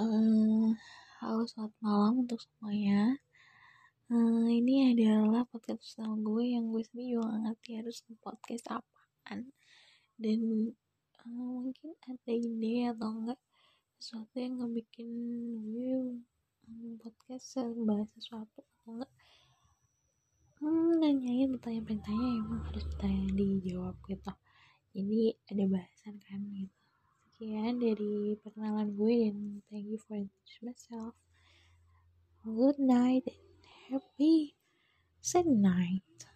uh, halo selamat malam untuk semuanya. Uh, ini adalah podcast pertama gue yang gue sendiri juga gak ngerti harus podcast apaan. Dan uh, mungkin ada ide atau enggak sesuatu yang ngebikin gue podcast bahas sesuatu atau enggak. Hmm, nanyain pertanyaan-pertanyaan emang harus ditanya dijawab gitu. Jadi ada bahasan kan gitu. Sekian dari perkenalan gue before I introduce myself. Good night and happy sad night.